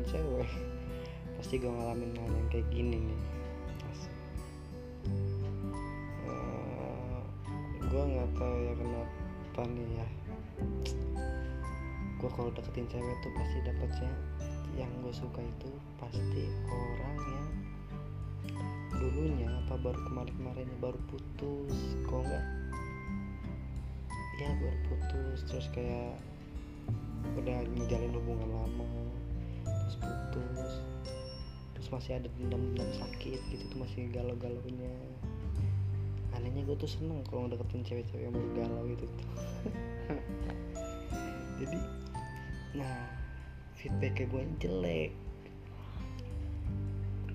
deketin cewek. Pasti gue ngalamin hal yang kayak gini nih. Uh, gue nggak tahu ya kenapa nih ya. Gue kalau deketin cewek tuh pasti dapetnya yang gue suka itu pasti orang yang dulunya apa baru kemarin-kemarin baru putus kok enggak ya baru putus terus kayak udah menjalin hubungan lama terus putus. Terus masih ada dendam-dendam sakit gitu tuh masih galau-galaunya. Anehnya gue tuh seneng kalau ngedeketin cewek-cewek yang baru galau gitu tuh. Jadi nah feedbacknya gue jelek.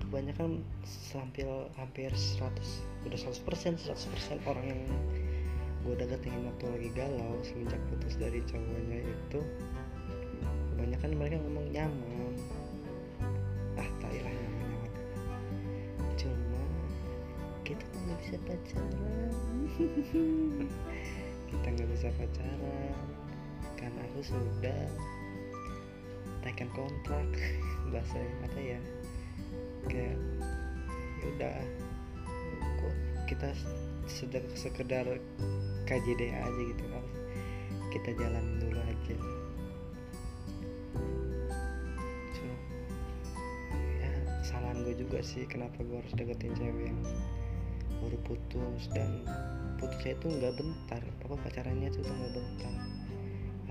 Kebanyakan hampir hampir 100 udah 100% 100% orang yang gue deketin waktu lagi galau semenjak putus dari cowoknya itu kebanyakan mereka ngomong nyaman bisa pacaran. Kita nggak bisa pacaran. Karena aku sudah tekan kontrak bahasa apa ya? Kayak ya udah kok kita sedang sekedar KJD aja gitu kan kita jalan dulu aja. Ya kesalahan gue juga sih kenapa gue harus deketin cewek yang baru putus dan putusnya itu nggak bentar. Apa pacarannya itu nggak bentar.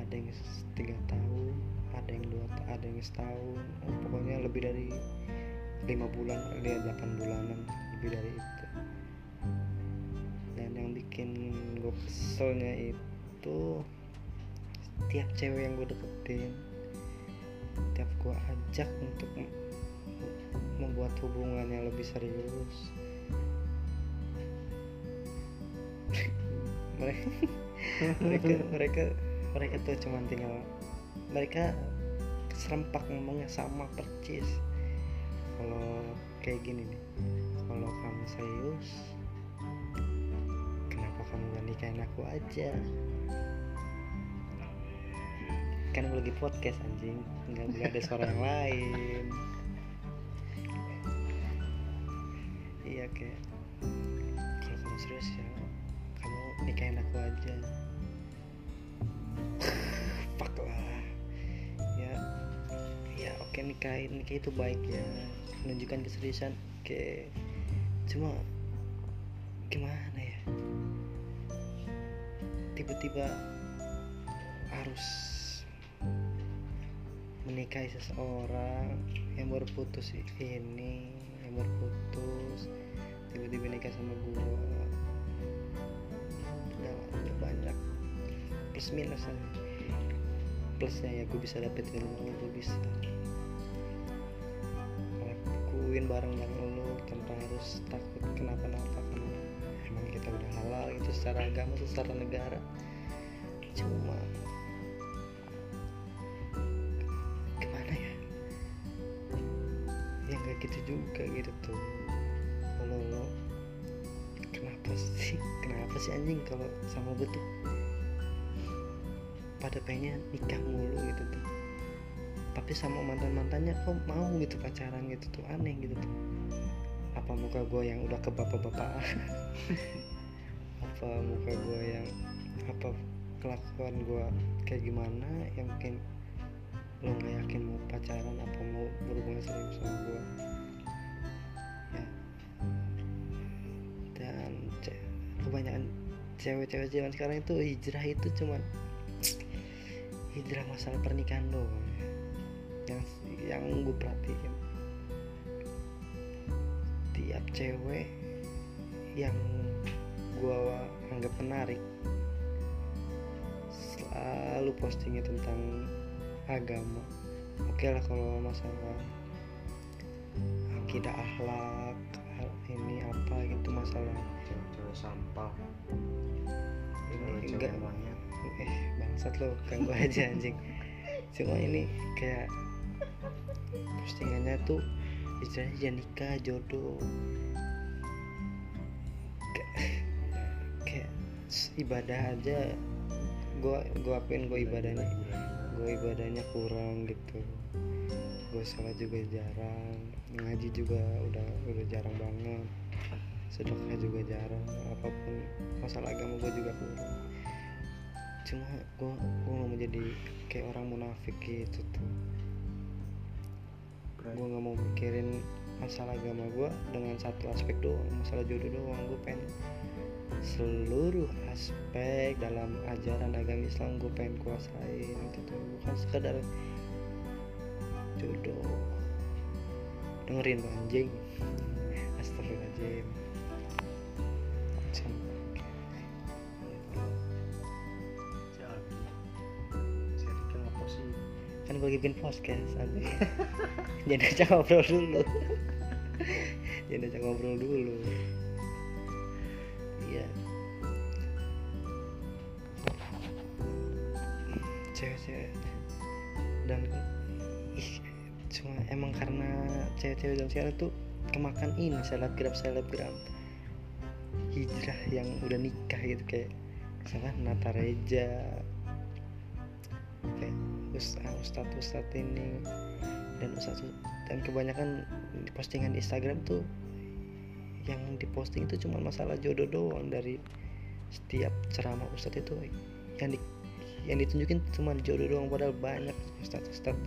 Ada yang tiga tahun ada yang dua ada yang setahun. Oh, pokoknya lebih dari lima bulan dia delapan bulanan lebih dari itu. Dan yang bikin gue keselnya itu tiap cewek yang gue deketin tiap gue ajak untuk membuat hubungan yang lebih serius mereka mereka mereka tuh cuma tinggal mereka serempak ngomongnya sama percis. Kalau kayak gini nih kalau kamu serius kenapa kamu gak nikahin aku aja? Kan lagi podcast anjing. Nggak boleh ada suara yang lain. Iya kayak kalau kamu serius ya nikahin aku aja. Fuck lah. Ya ya oke nikahin nikah itu baik ya. Menunjukkan keseriusan oke. Cuma gimana ya? Tiba-tiba harus menikahi seseorang yang baru putus ini yang baru putus tiba-tiba nikah sama udah banyak plus minus aja plusnya ya gue bisa dapet ilmu gue bisa lakuin bareng-bareng lu tanpa harus takut kenapa-napa karena emang kita udah halal itu secara agama secara negara. Cuma gimana ya? Yang gak gitu juga gitu tuh. lo sih kenapa sih anjing kalau sama gue tuh pada pengen nikah mulu gitu tuh. Tapi sama mantan mantannya kok mau gitu pacaran gitu tuh aneh gitu tuh. Apa muka gue yang udah ke bapak-bapak? Apa muka gue yang apa kelakuan gue kayak gimana yang mungkin lo nggak yakin mau pacaran apa mau berhubungan serius sama gue kebanyakan cewek-cewek zaman sekarang itu hijrah itu cuman hijrah masalah pernikahan doang. Yang yang gue perhatiin. Tiap cewek yang gue anggap menarik selalu postingnya tentang agama. Oke lah kalau masalah akidah akhlak ini apa gitu masalah sampah. Ini enggak monyet eh bangsat lo ganggu aja anjing. Cuma ini kayak postingannya tuh istilahnya ya nikah jodoh. Kayak, ibadah aja. Gua gua akuin gua ibadahnya? gue ibadahnya kurang gitu. Gue sholat juga jarang. Ngaji juga udah udah jarang banget sedekah juga jarang apa pun masalah agama gue juga kurang. Cuma gue gue gak mau jadi kayak orang munafik gitu tuh. Gue gak mau mikirin masalah agama gue dengan satu aspek doang masalah jodoh doang. Gue pengen seluruh aspek dalam ajaran agama Islam gue pengen kuasain gitu bukan sekadar jodoh. Dengerin tuh anjing. Astagfirullahaladzim gue bikin podcast anjing jadi aja ngobrol dulu. Jadi aja ngobrol dulu. Iya. Cewek-cewek. Dan ih cuma emang karena cewek-cewek zaman sekarang tuh kemakan ini selebgram selebgram hijrah yang udah nikah gitu kayak misalkan Nata Reja ustadz ustadz ustadz ini dan ustadz dan kebanyakan postingan di Instagram tuh yang diposting itu cuma masalah jodoh doang dari setiap ceramah ustadz itu. Yang di, yang ditunjukin cuma jodoh doang padahal banyak ustadz ustadz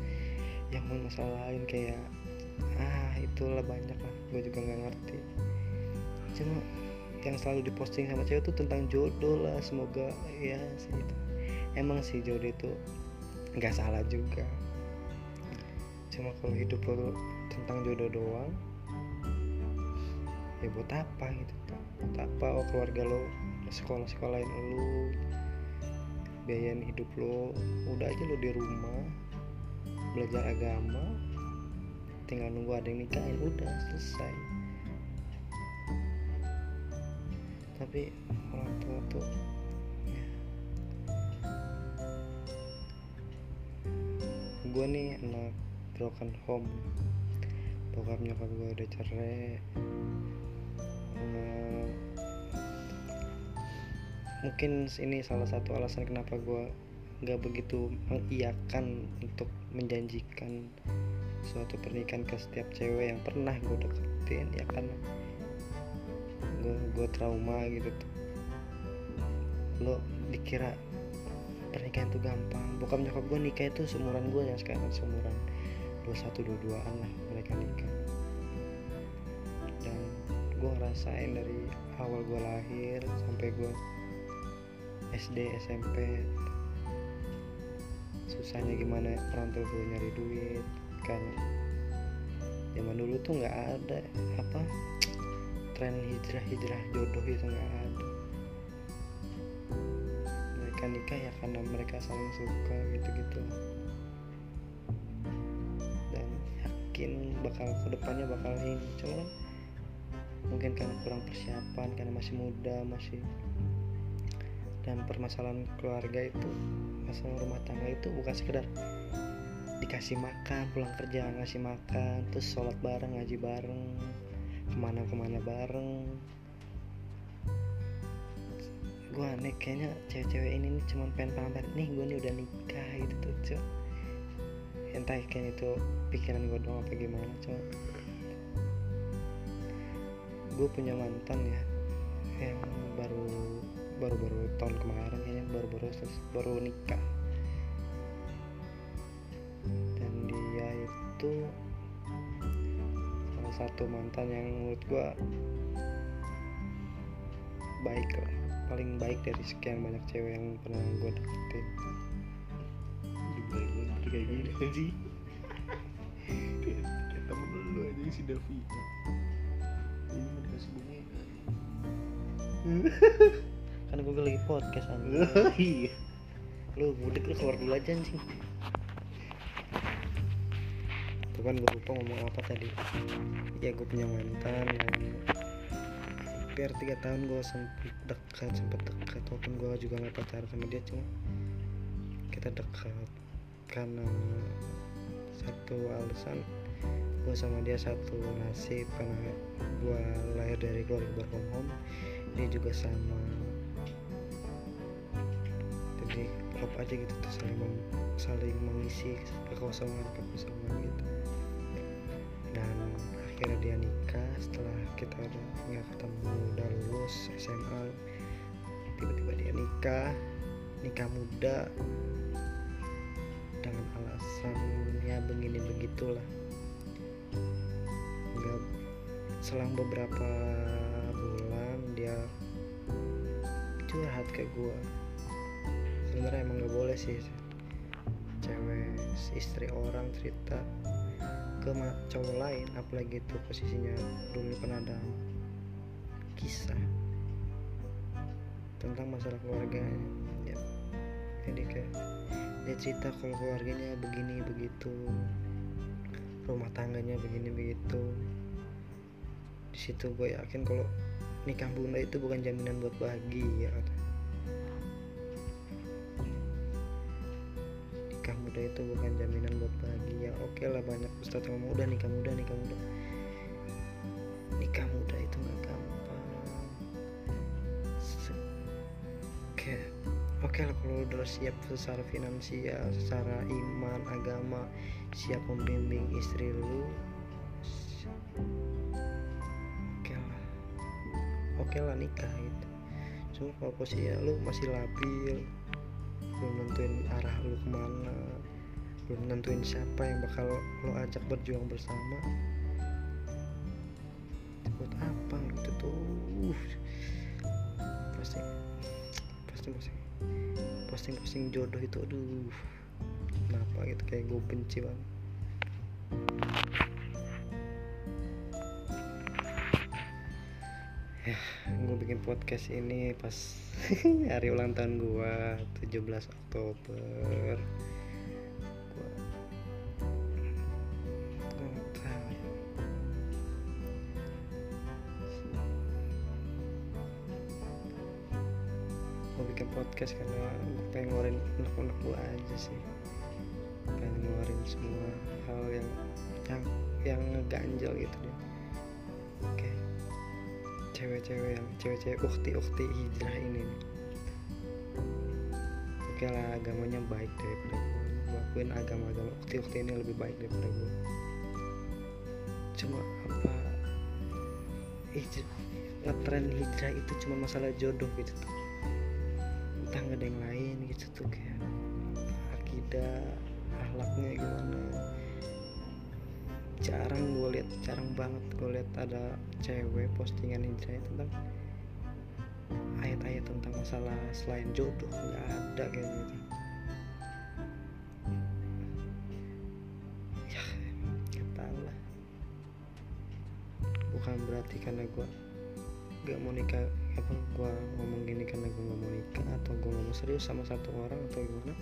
yang lain kayak ah itulah banyak lah gue juga nggak ngerti. Cuma yang selalu diposting sama cewek tuh tentang jodoh lah semoga ya sih itu emang sih jodoh itu nggak salah juga. Cuma kalau hidup lo tentang jodoh doang ya buat apa gitu buat apa? Oh keluarga lo sekolah sekolahin lo biayain hidup lo udah aja lo di rumah belajar agama tinggal nunggu ada yang nikahin udah selesai. Tapi orang tua tuh gue nih anak broken home. Bokap nyokap gue udah cerai. Uh, mungkin ini salah satu alasan kenapa gue nggak begitu mengiyakan untuk menjanjikan suatu pernikahan ke setiap cewek yang pernah gue deketin ya karena gue gue trauma gitu tuh. Lo dikira pernikahan tuh gampang. Bokap nyokap gue nikah itu seumuran gue yang sekarang seumuran dua satu dua duaan lah mereka nikah. Dan gue ngerasain dari awal gue lahir sampai gue SD SMP susahnya gimana orang tua gue nyari duit kan. Zaman dulu tuh nggak ada apa tren hijrah hijrah jodoh itu nggak ada mereka nikah ya karena mereka saling suka gitu-gitu. Dan yakin bakal ke depannya bakal ini cuma kan mungkin karena kurang persiapan karena masih muda masih dan permasalahan keluarga itu masalah rumah tangga itu bukan sekedar dikasih makan pulang kerja ngasih makan terus sholat bareng ngaji bareng ke mana ke mana bareng gue aneh kayaknya cewek-cewek ini nih cuman pengen pamer nih gue nih udah nikah gitu tuh cok entah kayaknya itu pikiran gue doang apa gimana cok gue punya mantan ya yang baru baru-baru tahun kemarin kayaknya baru-baru baru nikah. Dan dia itu salah satu mantan yang menurut gue baik lah paling baik dari sekian banyak cewek yang pernah gue deketin. Kayak gini sih kayak temen lu aja si Davi ini mau dikasih bunga kan? Gue lagi podcast anjing. Iya. Lu mudik lu keluar dulu aja anjing. Tuh kan gue lupa ngomong apa tadi. Ya gue punya mantan yang hampir tiga tahun gue sempet dekat sempet dekat. Walaupun gue juga nggak pacaran sama dia cuma kita dekat. Karena satu alasan gue sama dia satu nasib karena gue lahir dari keluarga berhome dia juga sama. Jadi klop aja gitu tuh saling saling mengisi kekosongan kekosongan gitu dia nikah setelah kita nggak ketemu udah lulus SMA tiba-tiba dia nikah nikah muda dengan alasannya begini begitulah. Nggak selang beberapa bulan dia curhat ke gua. Sebenarnya emang nggak boleh sih cewek istri orang cerita ke cowok lain apalagi itu posisinya dulu kan ada kisah tentang masalah keluarganya. Ya. Jadi kayak dia cerita kalau keluarganya begini begitu. Rumah tangganya begini begitu. Di situ gue yakin kalau nikah bunda itu bukan jaminan buat bahagia itu bukan jaminan buat bahagia. Oke lah banyak ustadz yang ngomong udah nikah muda nikah muda. Nikah muda itu nggak gampang. Se- kayak oke lah kalau udah siap secara finansial secara iman agama siap membimbing istri lu oke lah. Oke lah nikah gitu. Cuma kalau posisi lu masih labil belum nentuin arah lu ke mana belum nentuin siapa yang bakal lo ajak berjuang bersama. Buat apa gitu tuh? Pasti pasti pasti posting. Posting jodoh itu aduh. Kenapa gitu? Kayak gue benci banget. Ya gue bikin podcast ini pas hari ulang tahun gue 17 Oktober podcast karena gue pengen ngeluarin unek-unek gue aja sih. Pengen ngeluarin semua hal yang yang yang ngeganjel gitu deh. Oke cewek-cewek yang cewek-cewek ukti-ukti hijrah ini. Oke lah agamanya baik daripada gue gue akuin agama-agama ukti-ukti ini lebih baik daripada gue cuma apa hij- ngetren hijrah itu cuma masalah jodoh gitu nggak ada yang lain gitu tuh kayak akidah akhlaknya gimana. Jarang gue lihat jarang banget gue lihat ada cewek postingan hijrah tentang ayat-ayat tentang masalah selain jodoh nggak ada kayak gitu. Ya nggak tahu lah. Bukan berarti karena gue gak mau nikah apa gue ngomong gini? Karena gue mau nikah atau gue gak mau serius sama satu orang atau gimana?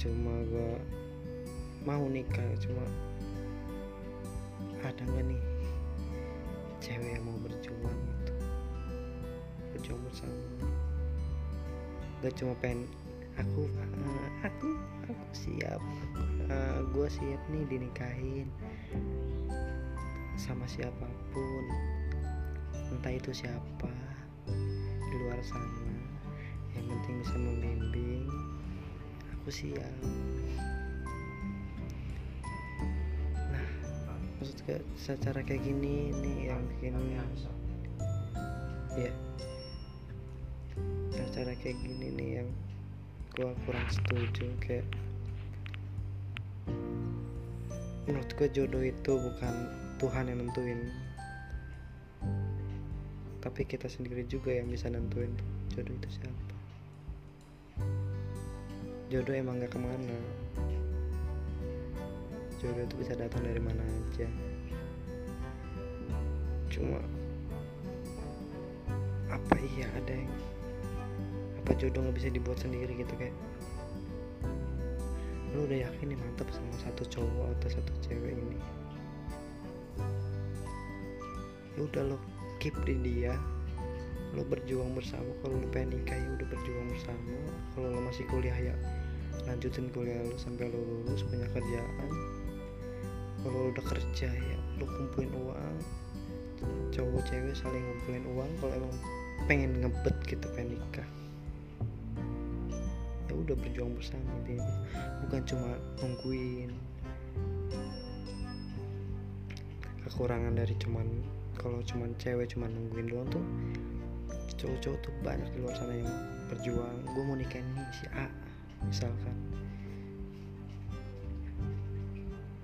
Cuma gue mau nikah cuma ada nggak nih cewek yang mau berjuang gitu? Berjuang bersama. Gak cuma pengen aku eh, aku aku siap Eh, gue siap nih dinikahin sama siapa pun. Entah itu siapa luar sana yang penting bisa membimbing. Aku siap nah maksud ke secara kayak gini nih yang bikin ya. secara kayak gini nih yang gua kurang setuju kayak menurut gue jodoh itu bukan Tuhan yang nentuin tapi kita sendiri juga yang bisa nentuin jodoh itu siapa. Jodoh emang gak ke mana. Jodoh itu bisa datang dari mana aja. Cuma apa iya ada yang apa jodoh nggak bisa dibuat sendiri gitu kayak? Lu udah yakin nih mantap sama satu cowok atau satu cewek ini? Ya udah lo keep di dia. Lo berjuang bersama kalau lo pengen nikah ya udah berjuang bersama. Kalau lo masih kuliah ya lanjutin kuliah lo sampai lo lulus punya kerjaan. Kalau lo udah kerja ya lo kumpulin uang. Cowok cewek saling ngumpulin uang kalau emang pengen ngebet gitu pengen nikah. Ya udah berjuang bersama intinya. Bukan cuma nungguin. Kekurangan dari cuman kalau cuman cewek cuman nungguin doang tuh cowok-cowok tuh banyak di luar sana yang berjuang. Gue mau nikahin nih si A misalkan.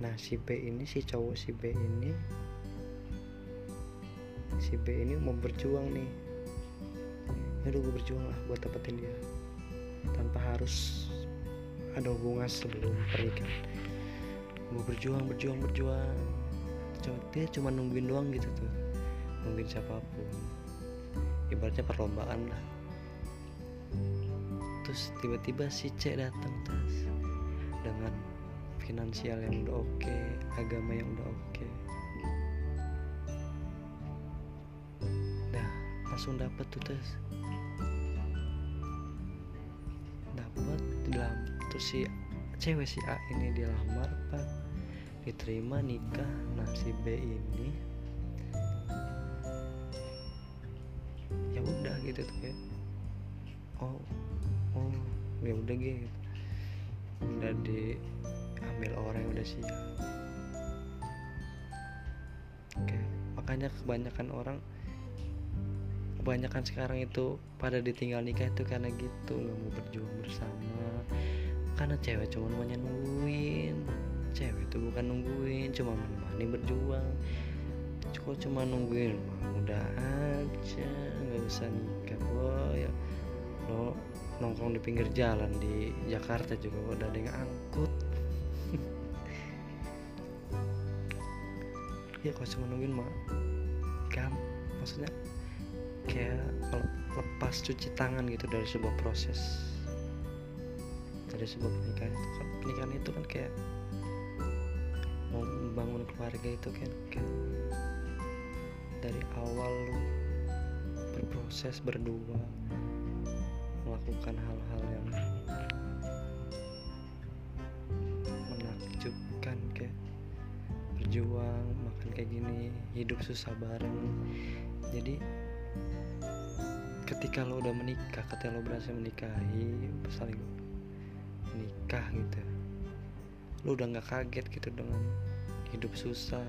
Nah si B ini si cowok si B ini si B ini mau berjuang nih. Ya udah gue berjuang lah buat dapetin dia tanpa harus ada hubungan sebelum pernikahan. Gue berjuang berjuang berjuang dia cuma nungguin doang gitu tuh. Nungguin siapa pun. Ibaratnya perlombaan lah. Terus tiba-tiba si C datang tas dengan finansial yang udah oke agama yang udah oke. Dah langsung dapet tuh tes dapat dalam terus si cewek si A ini dilamar pak diterima nikah nah si B ini. Ya udah gitu tuh kayak oh oh ya udah gitu udah diambil orang udah siap. Oke makanya kebanyakan orang kebanyakan sekarang itu pada ditinggal nikah itu karena gitu nggak mau berjuang bersama karena cewek cuma maunya nungguin bukan nungguin cuma menemani berjuang. Kok cuma nungguin mah udah aja nggak usah nikah boy. Lo nongkrong di pinggir jalan di Jakarta juga udah ada yang angkut. Ya kalau cuma nungguin mah kan maksudnya kayak le- lepas cuci tangan gitu dari sebuah proses. Dari sebuah pernikahan itu kan pernikahan itu kan kayak membangun keluarga itu kan dari awal lu berproses berdua melakukan hal-hal yang menakjubkan kayak berjuang makan kayak gini hidup susah bareng. Jadi ketika lo udah menikah ketika lo berhasil menikahi saling menikah gitu lo udah nggak kaget gitu dengan hidup susah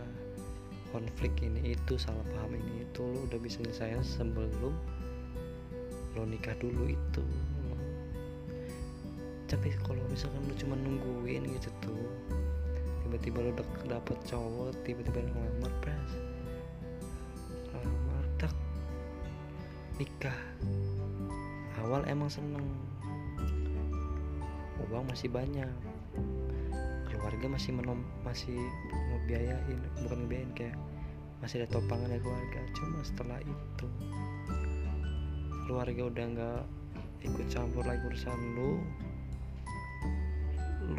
konflik ini itu salah paham ini itu lo udah bisa nyelesain sebelum lo nikah dulu itu. Tapi kalau misalkan lo cuma nungguin gitu tuh tiba-tiba lo udah dapet cowok tiba-tiba ngelamar pres. Ngelamar tak. Nikah. Awal emang seneng. Uang masih banyak keluarga masih menom masih mau biayain bukan ngebiayain kayak masih ada topangan dari keluarga. Cuma setelah itu keluarga udah nggak ikut campur lagi urusan lu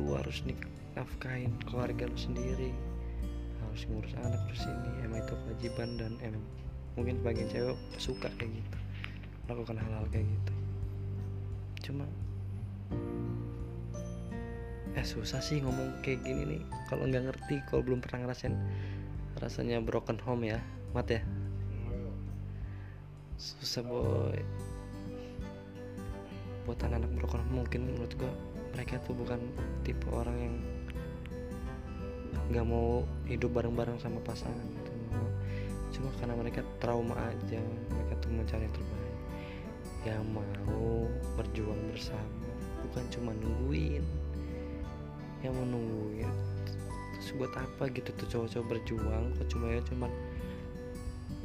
lu harus nafkahin keluarga lu sendiri. Harus ngurus anak terus ini emang itu kewajiban dan emang mungkin sebagian cewek suka kayak gitu melakukan hal-hal kayak gitu. Cuma eh susah sih ngomong kayak gini nih. Kalau nggak ngerti kalau belum pernah ngerasain rasanya broken home ya. Mat ya? Susah boy. Buat anak-anak broken home mungkin menurut gua mereka tuh bukan tipe orang yang nggak mau hidup bareng-bareng sama pasangan gitu. Cuma karena mereka trauma aja mereka tuh mencari yang terbaik. Yang mau berjuang bersama bukan cuma nungguin yang mau nungguin terus buat apa gitu tuh cowok-cowok berjuang? Kok cuma ya cuman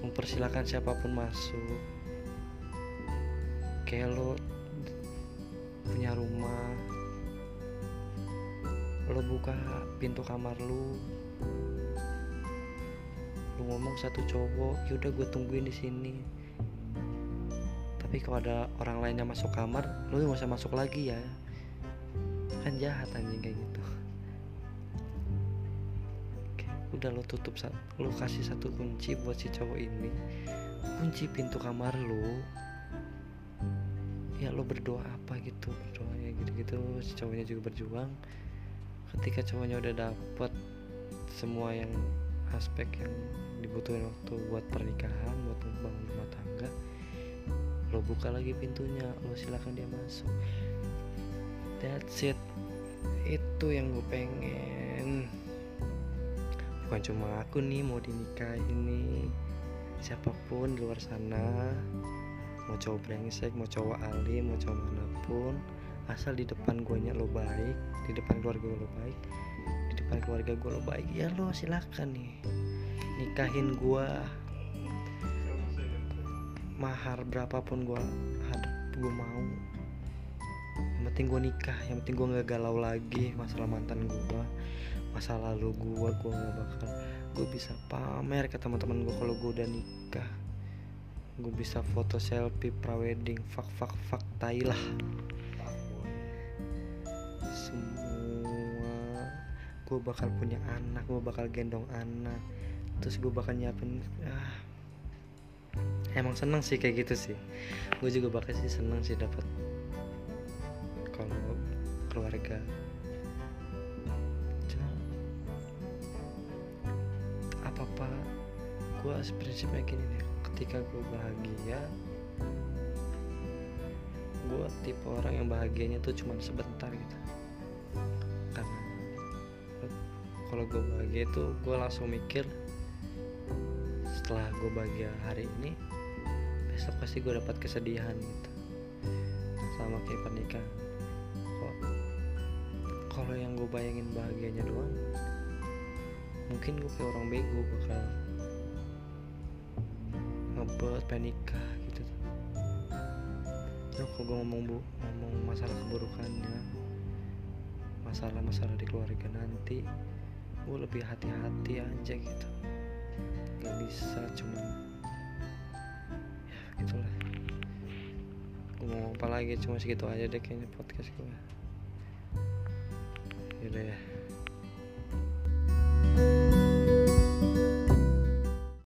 mempersilahkan siapa pun masuk? Kayak lo punya rumah lo buka pintu kamar lu lu ngomong satu cowok yaudah gue tungguin di sini. Tapi kalau ada orang lain yang masuk kamar lu nggak usah masuk lagi ya. Kan jahat anjing kayak gitu udah lo tutup lo kasih satu kunci buat si cowok ini. Kunci pintu kamar lu ya lo berdoa apa gitu berdoa ya gitu-gitu. Si cowoknya juga berjuang. Ketika cowoknya udah dapet semua yang aspek yang dibutuhin waktu buat pernikahan buat membangun rumah tangga lo buka lagi pintunya lo silakan dia masuk. That's it. Itu yang gue pengen bukan cuma aku nih mau dinikahin nih. Siapa pun di luar sana. Mau cowok brengsek mau cowok alim mau cowok mana pun. Asal di depan gue nya lo baik di depan keluarga lo baik. Di depan keluarga gue lo baik ya lo silakan nih. Nikahin gue mahar berapapun gue hadap gue mau. Yang penting gue nikah yang penting gue nggak galau lagi masalah mantan gue masa lalu gue gue nggak bakal gue bisa pamer ke teman-teman gue kalau gue udah nikah. Gue bisa foto selfie prawedding fuck fuck fuck tai lah. Semua gue bakal punya anak gue bakal gendong anak. Terus gue bakal nyiapin ah. Emang seneng sih kayak gitu sih. Gue juga bakal sih seneng sih dapat kalau keluarga gue prinsipnya gini nih ketika gue bahagia gue tipe orang yang bahagianya tuh cuma sebentar gitu. Karena kalau gue bahagia itu gue langsung mikir setelah gue bahagia hari ini besok pasti gue dapat kesedihan gitu. Sama kayak pernikahan. Kok kalau yang gue bayangin bahagianya doang mungkin gue kayak orang bego bakal ngebet pengen nikah gitu. Kalau gue ngomong bu ngomong masalah keburukannya masalah-masalah di keluarga nanti gue lebih hati-hati aja gitu. Nggak bisa cuman ya gitulah. Gue mau apa lagi cuma segitu aja deh kayaknya podcast gue yaudah ya